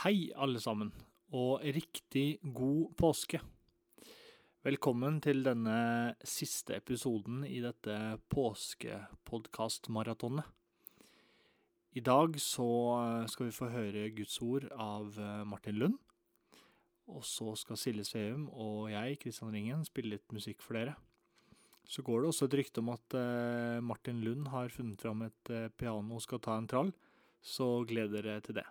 Hei, alle sammen, og riktig god påske. Velkommen til denne siste episoden i dette påskepodkastmaratonet. I dag så skal vi få høre Guds ord av eh, Martin Lund. Og så skal Silje Sveum og jeg, Kristian Ringen, spille litt musikk for dere. Så går det også et rykte om at eh, Martin Lund har funnet fram et eh, piano og skal ta en trall, så gled dere til det.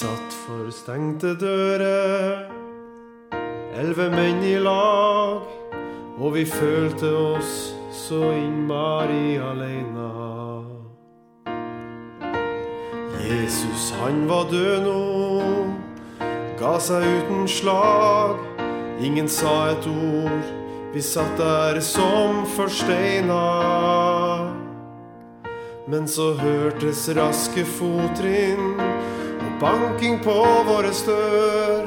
Satt for stengte dører, elleve menn i lag, og vi følte oss så innmari aleine. Jesus, han var død nå, ga seg uten slag. Ingen sa et ord, vi satt der som forsteina. Men så hørtes raske fottrinn banking på våre stør.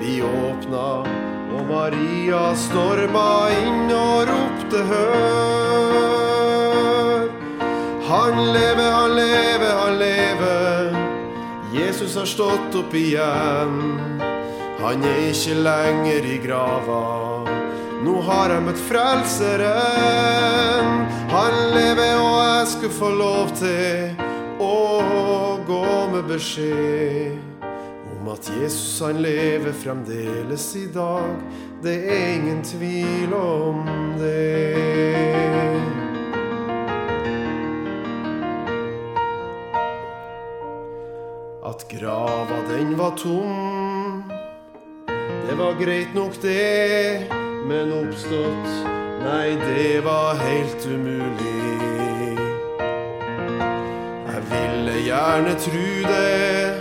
Vi åpna, og Maria storma inn og ropte hør. Han lever, han lever, han lever. Jesus har stått opp igjen. Han er ikke lenger i grava. Nå har jeg møtt frelseren. Han lever, og jeg skulle få lov til å gå med beskjed om at Jesus han lever fremdeles i dag. Det er ingen tvil om det. At grava den var tom, det var greit nok det. Men oppstått, nei, det var helt umulig. Gjerne tru det,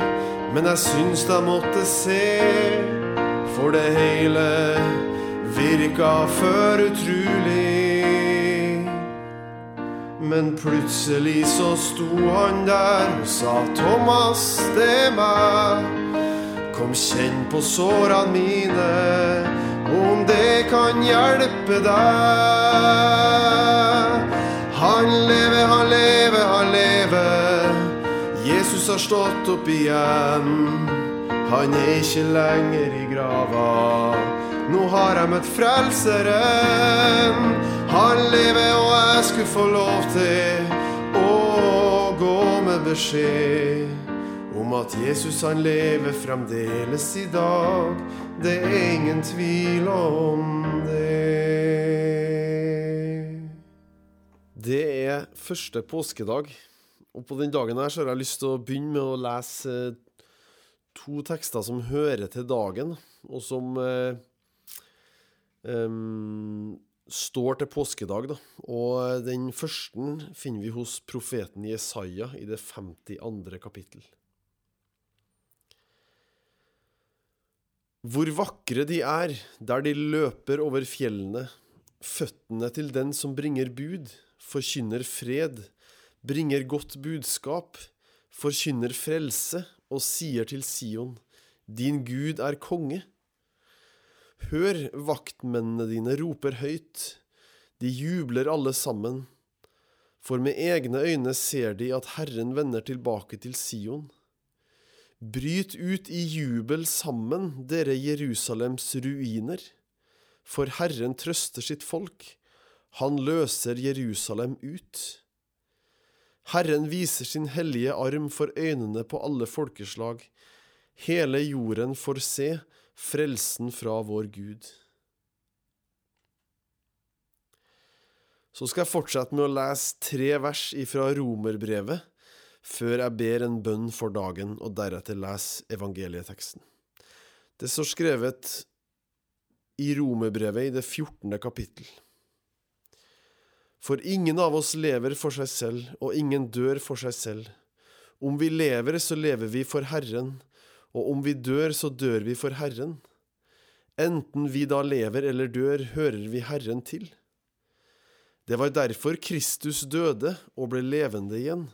men jeg syns jeg måtte se, for det hele virka for utrolig. Men plutselig så sto han der og sa Thomas, det er meg. Kom, kjenn på sårene mine, om det kan hjelpe deg. Han lever, han lever, han lever. Har stått opp igjen. Han er ikke lenger i grava. Nå har jeg møtt Frelseren. Han lever, og jeg skulle få lov til å gå med beskjed om at Jesus han lever fremdeles i dag. Det er ingen tvil om det. Det er første påskedag, og på den dagen her så har jeg lyst til å begynne med å lese eh, to tekster som hører til dagen, og som eh, em, står til påskedag. Da. Og den første finner vi hos profeten Jesaja i det 52. kapittel. Hvor vakre de er, der de løper over fjellene, føttene til den som bringer bud, forkynner fred, bringer godt budskap, forkynner frelse og sier til Sion, din Gud er konge. Hør, vaktmennene dine roper høyt, de jubler alle sammen, for med egne øyne ser de at Herren vender tilbake til Sion. Bryt ut i jubel sammen, dere Jerusalems ruiner, for Herren trøster sitt folk, han løser Jerusalem ut. Herren viser sin hellige arm for øynene på alle folkeslag, hele jorden får se frelsen fra vår Gud. Så skal jeg fortsette med å lese tre vers ifra Romerbrevet, før jeg ber en bønn for dagen, og deretter leser evangelieteksten. Det står skrevet i Romerbrevet i det 14. kapittel. For ingen av oss lever for seg selv, og ingen dør for seg selv. Om vi lever, så lever vi for Herren, og om vi dør, så dør vi for Herren. Enten vi da lever eller dør, hører vi Herren til. Det var derfor Kristus døde og ble levende igjen,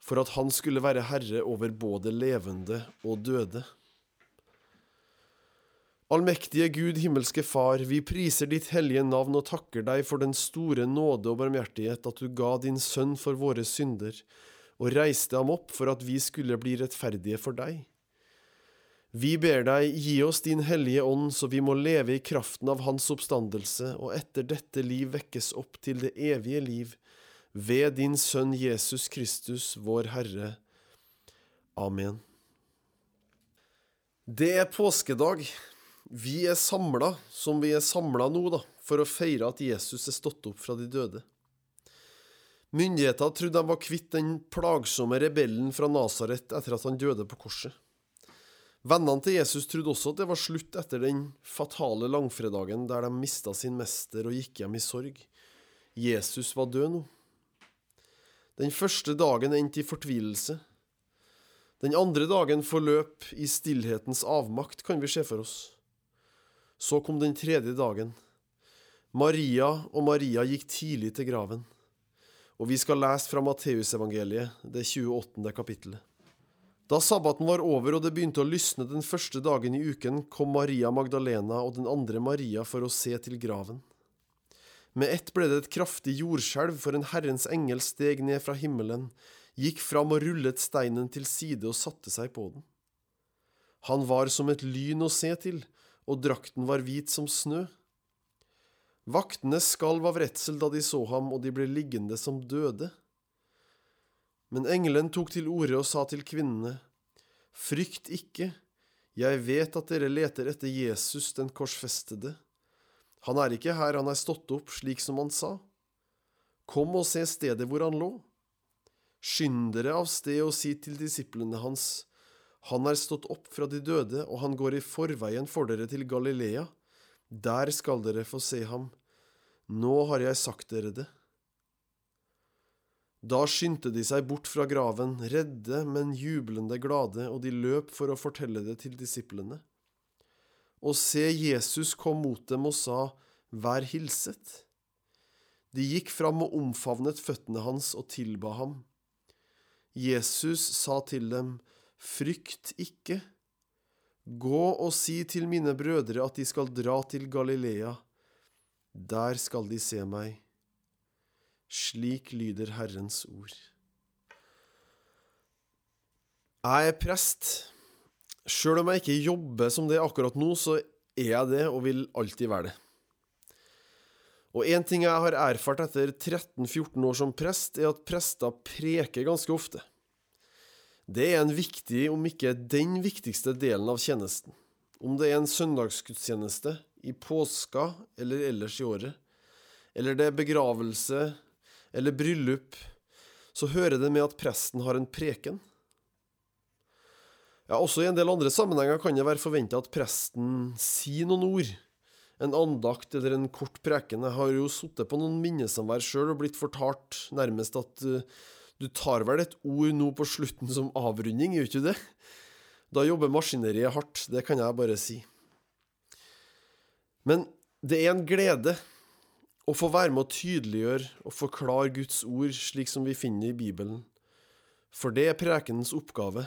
for at han skulle være herre over både levende og døde. Allmektige Gud, himmelske Far, vi priser ditt hellige navn og takker deg for den store nåde og barmhjertighet at du ga din sønn for våre synder, og reiste ham opp for at vi skulle bli rettferdige for deg. Vi ber deg, gi oss din hellige ånd, så vi må leve i kraften av hans oppstandelse, og etter dette liv vekkes opp til det evige liv, ved din Sønn Jesus Kristus, vår Herre. Amen. Det er påskedag. Vi er samla, som vi er samla nå, da, for å feire at Jesus er stått opp fra de døde. Myndighetene trodde de var kvitt den plagsomme rebellen fra Nasaret etter at han døde på korset. Vennene til Jesus trodde også at det var slutt etter den fatale langfredagen der de mista sin mester og gikk hjem i sorg. Jesus var død nå. Den første dagen endte i fortvilelse. Den andre dagen forløp i stillhetens avmakt, kan vi se for oss. Så kom den tredje dagen. Maria og Maria gikk tidlig til graven. Og vi skal lese fra Matteusevangeliet, det 28. kapittelet. Da sabbaten var over og det begynte å lysne den første dagen i uken, kom Maria Magdalena og den andre Maria for å se til graven. Med ett ble det et kraftig jordskjelv, for en Herrens engel steg ned fra himmelen, gikk fram og rullet steinen til side og satte seg på den. Han var som et lyn å se til, og drakten var hvit som snø. Vaktene skalv av redsel da de så ham, og de ble liggende som døde. Men engelen tok til orde og sa til kvinnene, Frykt ikke, jeg vet at dere leter etter Jesus den korsfestede. Han er ikke her, han er stått opp slik som han sa. Kom og se stedet hvor han lå. Skynd dere av sted og si til disiplene hans, Han er stått opp fra de døde, og han går i forveien for dere til Galilea. Der skal dere få se ham. Nå har jeg sagt dere det. Da skyndte de seg bort fra graven, redde, men jublende glade, og de løp for å fortelle det til disiplene. Og se, Jesus kom mot dem og sa, Vær hilset. De gikk fram og omfavnet føttene hans og tilba ham. Jesus sa til dem, Frykt ikke. Gå og si til mine brødre at de skal dra til Galilea. Der skal de se meg. Slik lyder Herrens ord. Jeg er prest. Sjøl om jeg ikke jobber som det akkurat nå, så er jeg det og vil alltid være det. Og én ting jeg har erfart etter 13-14 år som prest, er at prester preker ganske ofte. Det er en viktig, om ikke den viktigste delen av tjenesten. Om det er en søndagsgudstjeneste, i påska eller ellers i året, eller det er begravelse eller bryllup, så hører det med at presten har en preken. Ja, Også i en del andre sammenhenger kan det være forventa at presten sier noen ord. En andakt eller en kort preken. Jeg har jo sittet på noen minnesamvær sjøl og blitt fortalt nærmest at uh, du tar vel et ord nå på slutten som avrunding, gjør ikke du det? Da jobber maskineriet hardt, det kan jeg bare si. Men det er en glede å få være med å tydeliggjøre og forklare Guds ord slik som vi finner i Bibelen. For det er prekenens oppgave.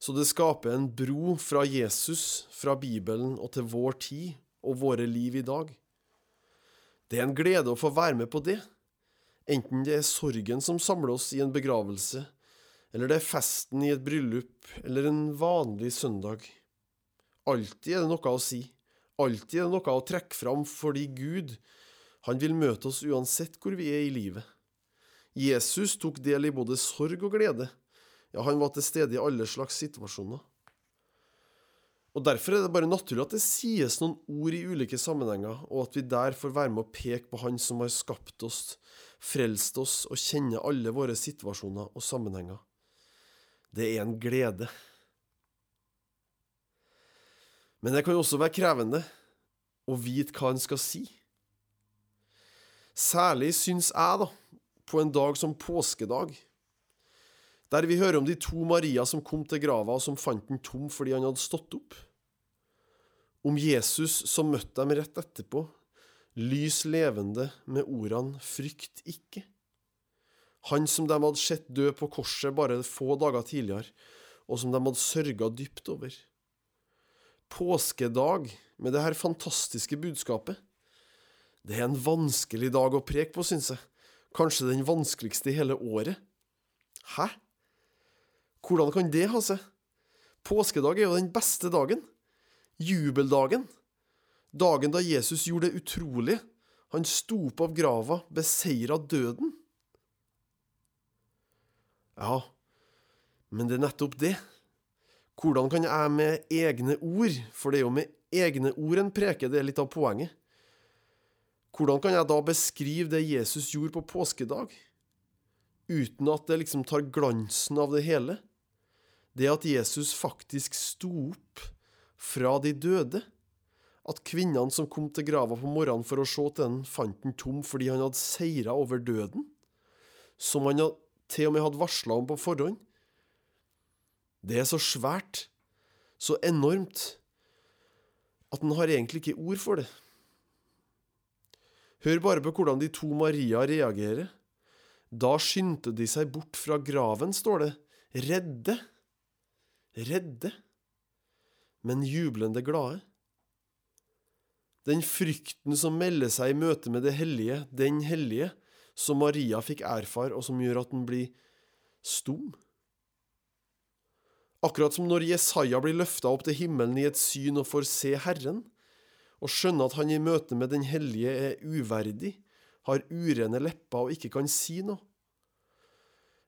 Så det skaper en bro fra Jesus, fra Bibelen og til vår tid og våre liv i dag. Det er en glede å få være med på det, enten det er sorgen som samler oss i en begravelse, eller det er festen i et bryllup eller en vanlig søndag. Alltid er det noe å si. Alltid er det noe å trekke fram fordi Gud, han vil møte oss uansett hvor vi er i livet. Jesus tok del i både sorg og glede. Ja, han var til stede i alle slags situasjoner. Og Derfor er det bare naturlig at det sies noen ord i ulike sammenhenger, og at vi der får være med å peke på Han som har skapt oss, frelst oss og kjenner alle våre situasjoner og sammenhenger. Det er en glede. Men det kan også være krevende å vite hva en skal si. Særlig syns jeg, da, på en dag som påskedag, der vi hører om de to Maria som kom til grava og som fant den tom fordi han hadde stått opp. Om Jesus som møtte dem rett etterpå, lys levende med ordene 'frykt ikke'. Han som de hadde sett dø på korset bare få dager tidligere, og som de hadde sørga dypt over. Påskedag med det her fantastiske budskapet. Det er en vanskelig dag å preke på, syns jeg. Kanskje den vanskeligste i hele året. Hæ? Hvordan kan det ha seg? Påskedag er jo den beste dagen. Jubeldagen. Dagen da Jesus gjorde det utrolige. Han sto opp av grava, beseira døden. Ja, men det er nettopp det. Hvordan kan jeg med egne ord, for det er jo med egne ord en preker, det er litt av poenget. Hvordan kan jeg da beskrive det Jesus gjorde på påskedag, uten at det liksom tar glansen av det hele? Det at Jesus faktisk sto opp fra de døde. At kvinnene som kom til grava på morgenen for å se til den, fant den tom fordi han hadde seira over døden, som han til og med hadde varsla om på forhånd. Det er så svært, så enormt, at han har egentlig ikke ord for det. Hør bare på hvordan de to Maria reagerer. Da skyndte de seg bort fra graven, står det, redde. Redde, men jublende glade. Den frykten som melder seg i møte med det hellige, den hellige, som Maria fikk erfare, og som gjør at den blir stum. Akkurat som når Jesaja blir løfta opp til himmelen i et syn og får se Herren, og skjønner at han i møte med den hellige er uverdig, har urene lepper og ikke kan si noe.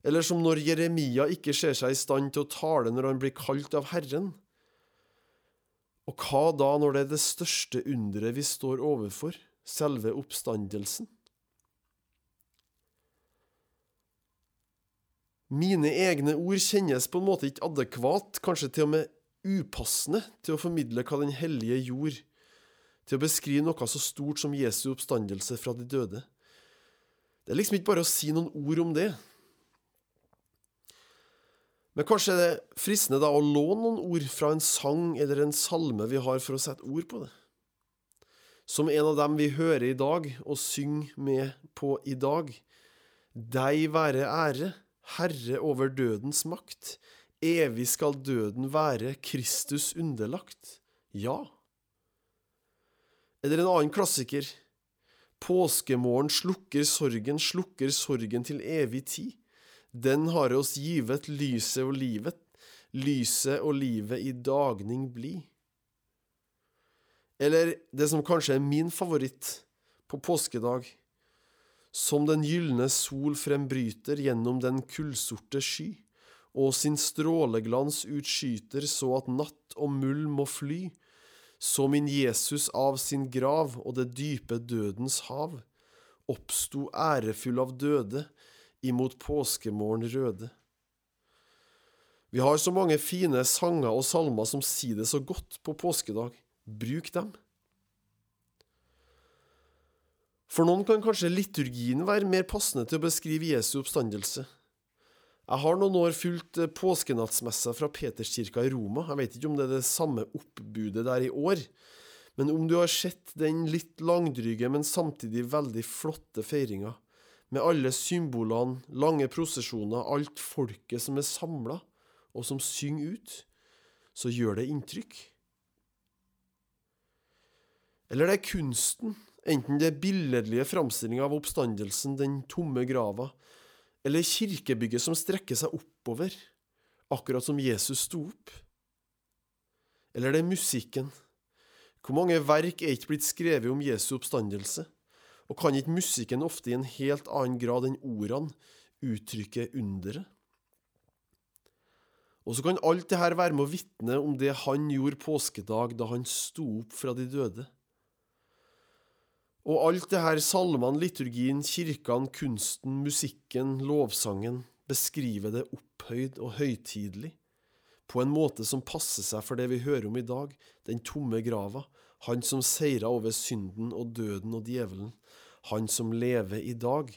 Eller som når Jeremia ikke ser seg i stand til å tale når han blir kalt av Herren. Og hva da når det er det største underet vi står overfor, selve oppstandelsen? Mine egne ord kjennes på en måte ikke adekvat, kanskje til og med upassende, til å formidle hva Den hellige gjorde, til å beskrive noe så stort som Jesu oppstandelse fra de døde. Det er liksom ikke bare å si noen ord om det. Men kanskje er det fristende da å låne noen ord fra en sang eller en salme vi har for å sette ord på det. Som en av dem vi hører i dag og synger med på i dag. Deg være ære, Herre over dødens makt. Evig skal døden være Kristus underlagt. Ja. Eller en annen klassiker. Påskemorgen slukker sorgen, slukker sorgen til evig tid. Den har oss givet lyset og livet, lyset og livet i dagning bli. Eller det som kanskje er min favoritt på påskedag. Som den gylne sol frembryter gjennom den kullsorte sky, og sin stråleglans utskyter så at natt og muld må fly, så min Jesus av sin grav og det dype dødens hav oppsto ærefull av døde imot påskemorgen røde. Vi har så mange fine sanger og salmer som sier det så godt på påskedag. Bruk dem. For noen kan kanskje liturgien være mer passende til å beskrive Jesu oppstandelse. Jeg har noen år fulgt påskenattsmessa fra Peterskirka i Roma. Jeg vet ikke om det er det samme oppbudet der i år, men om du har sett den litt langdryge, men samtidig veldig flotte feiringa, med alle symbolene, lange prosesjoner, alt folket som er samla, og som synger ut, så gjør det inntrykk. Eller det er kunsten, enten det er billedlige framstillinger av oppstandelsen, den tomme grava, eller kirkebygget som strekker seg oppover, akkurat som Jesus sto opp. Eller det er musikken. Hvor mange verk er ikke blitt skrevet om Jesu oppstandelse? Og kan ikke musikken ofte i en helt annen grad enn ordene uttrykke underet? Og så kan alt det her være med å vitne om det han gjorde påskedag da han sto opp fra de døde. Og alt det her salmene, liturgien, kirkene, kunsten, musikken, lovsangen beskriver det opphøyd og høytidelig, på en måte som passer seg for det vi hører om i dag, den tomme grava, han som seira over synden og døden og djevelen, han som lever i dag.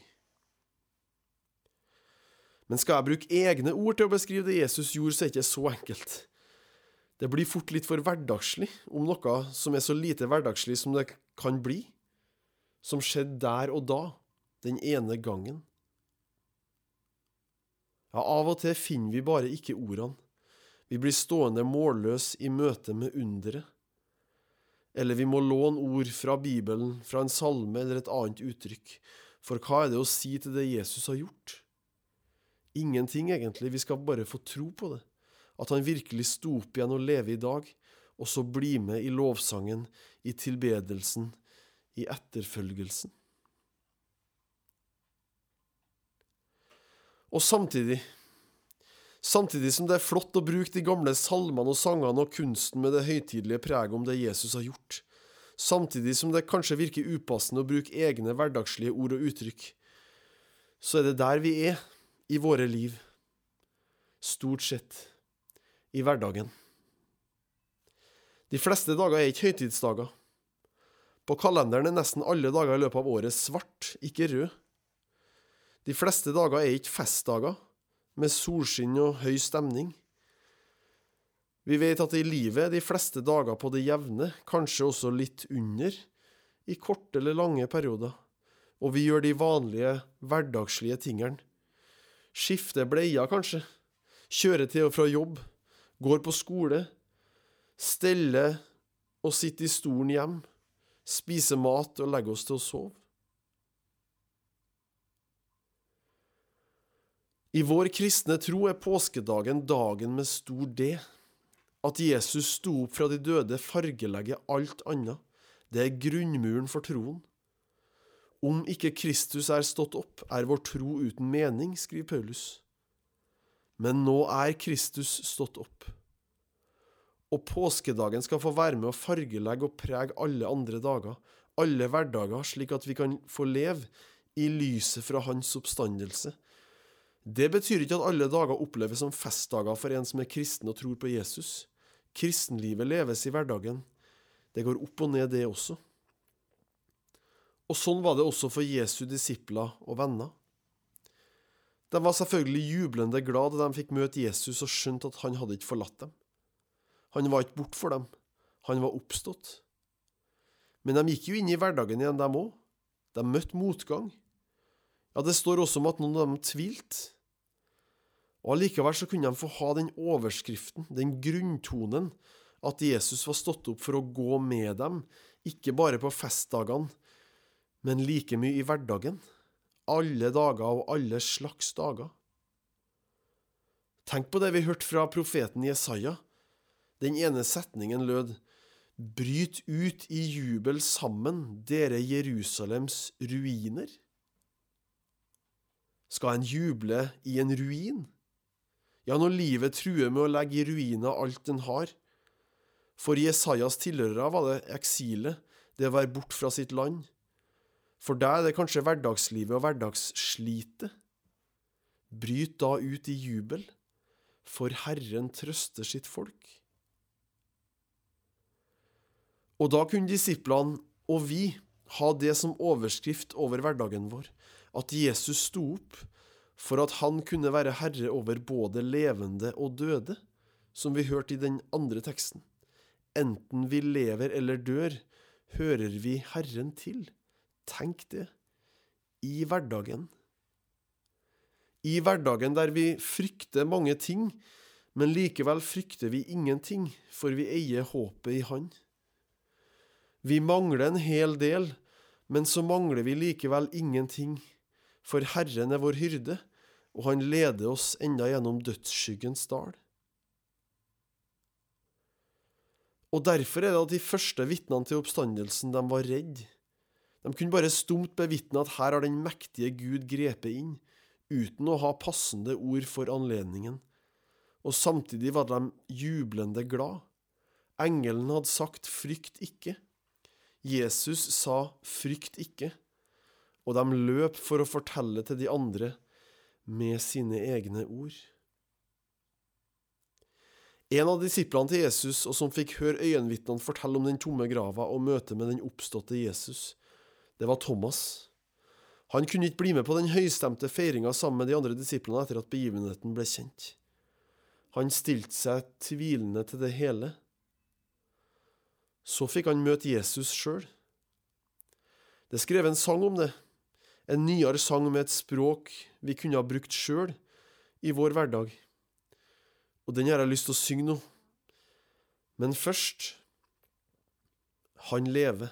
Men skal jeg bruke egne ord til å beskrive det Jesus gjorde, så er det ikke så enkelt. Det blir fort litt for hverdagslig om noe som er så lite hverdagslig som det kan bli, som skjedde der og da, den ene gangen. Ja, av og til finner vi bare ikke ordene. Vi blir stående målløs i møte med underet. Eller vi må låne ord fra Bibelen, fra en salme eller et annet uttrykk. For hva er det å si til det Jesus har gjort? Ingenting, egentlig. Vi skal bare få tro på det. At han virkelig sto opp igjen og lever i dag, og så bli med i lovsangen, i tilbedelsen, i etterfølgelsen. Og samtidig, samtidig som det er flott å bruke de gamle salmene og sangene og kunsten med det høytidelige preget om det Jesus har gjort, samtidig som det kanskje virker upassende å bruke egne hverdagslige ord og uttrykk, så er det der vi er i våre liv, stort sett i hverdagen. De fleste dager er ikke høytidsdager. På kalenderen er nesten alle dager i løpet av året svart, ikke rød. De fleste dager er ikke festdager, med solskinn og høy stemning. Vi vet at i livet er de fleste dager på det jevne, kanskje også litt under, i korte eller lange perioder, og vi gjør de vanlige, hverdagslige tingene. Skifter bleier, kanskje, kjører til og fra jobb, går på skole, steller og sitter i stolen hjem, spiser mat og legger oss til å sove. I vår kristne tro er påskedagen dagen med stor D. At Jesus sto opp fra de døde, fargelegger alt annet. Det er grunnmuren for troen. Om ikke Kristus er stått opp, er vår tro uten mening, skriver Paulus. Men nå er Kristus stått opp. Og påskedagen skal få være med å fargelegge og prege alle andre dager, alle hverdager, slik at vi kan få leve i lyset fra Hans oppstandelse, Det betyr ikke at alle dager oppleves som festdager for en som er kristen og tror på Jesus. Kristenlivet leves i hverdagen. Det går opp og ned, det også. Og sånn var det også for Jesu disipler og venner. De var selvfølgelig jublende glad da de fikk møte Jesus og skjønte at han hadde ikke forlatt dem. Han var ikke bort for dem, han var oppstått. Men de gikk jo inn i hverdagen igjen, dem òg. De møtte motgang. Ja, det står også om at noen av dem tvilte. Og allikevel så kunne de få ha den overskriften, den grunntonen, at Jesus var stått opp for å gå med dem, ikke bare på festdagene, men like mye i hverdagen, alle dager og alle slags dager. Tenk på det vi hørte fra profeten Jesaja. Den ene setningen lød Bryt ut i jubel sammen, dere Jerusalems ruiner. Skal en juble i en ruin? Ja, når livet truer med å legge i ruiner alt den har. For Jesajas tilhørere var det eksilet, det å være bort fra sitt land. For deg er det kanskje hverdagslivet og hverdagsslitet. Bryt da ut i jubel, for Herren trøster sitt folk. Og da kunne disiplene og vi ha det som overskrift over hverdagen vår, at Jesus sto opp for at han kunne være herre over både levende og døde, som vi hørte i den andre teksten. Enten vi lever eller dør, hører vi Herren til. Tenk det. I hverdagen. I hverdagen der vi frykter mange ting, men likevel frykter vi ingenting, for vi eier håpet i Han. Vi mangler en hel del, men så mangler vi likevel ingenting, for Herren er vår hyrde, og han leder oss enda gjennom dødsskyggens dal. Og derfor er det at de første vitnene til oppstandelsen, de var redde. De kunne bare stumt bevitne at her har den mektige Gud grepet inn, uten å ha passende ord for anledningen. Og samtidig var de jublende glad. Engelen hadde sagt frykt ikke. Jesus sa frykt ikke, og de løp for å fortelle til de andre med sine egne ord. En av disiplene til Jesus, og som fikk høre øyenvitnene fortelle om den tomme grava og møtet med den oppståtte Jesus, det var Thomas. Han kunne ikke bli med på den høystemte feiringa sammen med de andre disiplene etter at begivenheten ble kjent. Han stilte seg tvilende til det hele. Så fikk han møte Jesus sjøl. Det er skrevet en sang om det, en nyere sang med et språk vi kunne ha brukt sjøl i vår hverdag. Og den har jeg lyst til å synge nå. Men først Han lever.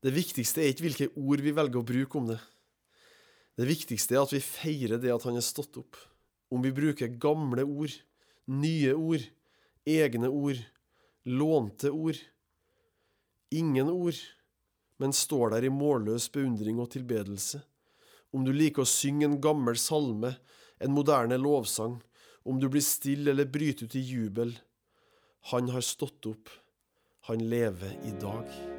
Det viktigste er ikke hvilke ord vi velger å bruke om det. Det viktigste er at vi feirer det at han er stått opp. Om vi bruker gamle ord, nye ord, egne ord, lånte ord. Ingen ord, men står der i målløs beundring og tilbedelse. Om du liker å synge en gammel salme, en moderne lovsang, om du blir stille eller bryter ut i jubel. Han har stått opp. Han lever i dag.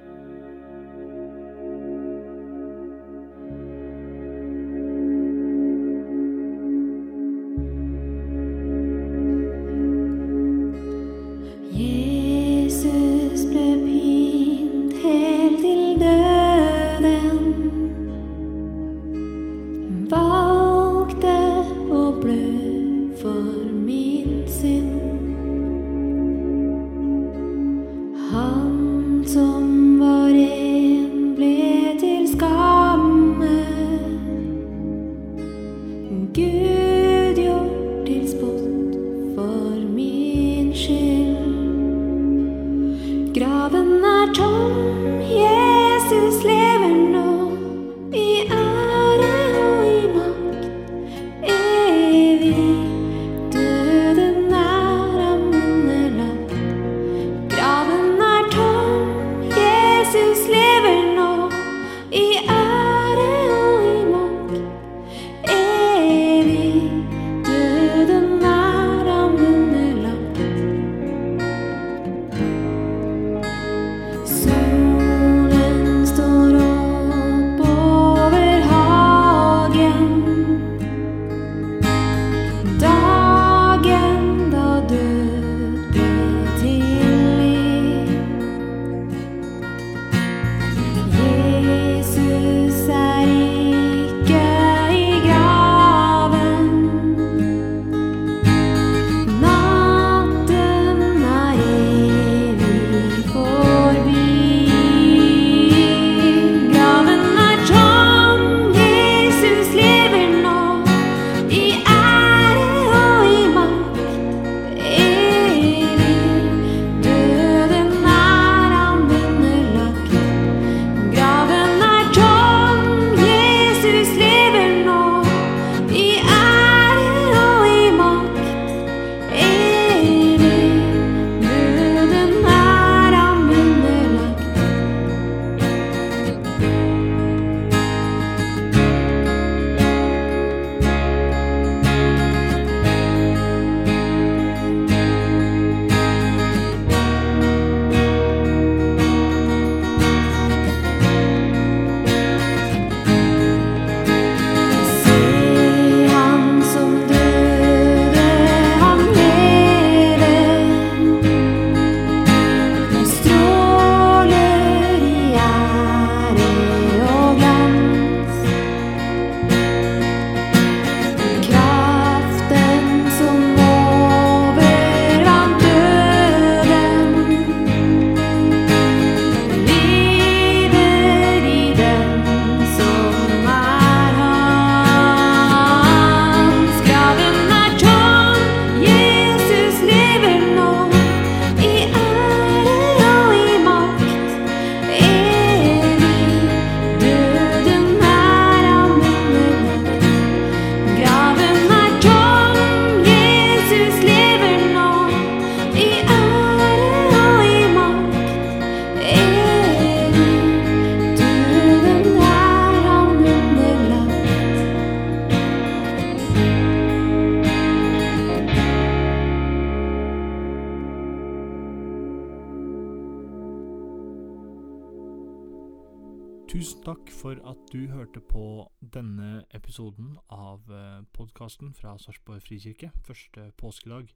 Du hørte på denne episoden av podkasten fra Sarpsborg frikirke, første påskedag.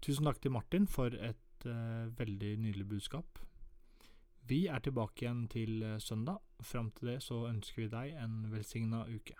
Tusen takk til Martin for et uh, veldig nydelig budskap. Vi er tilbake igjen til eh, søndag. Fram til det så ønsker vi deg en velsigna uke.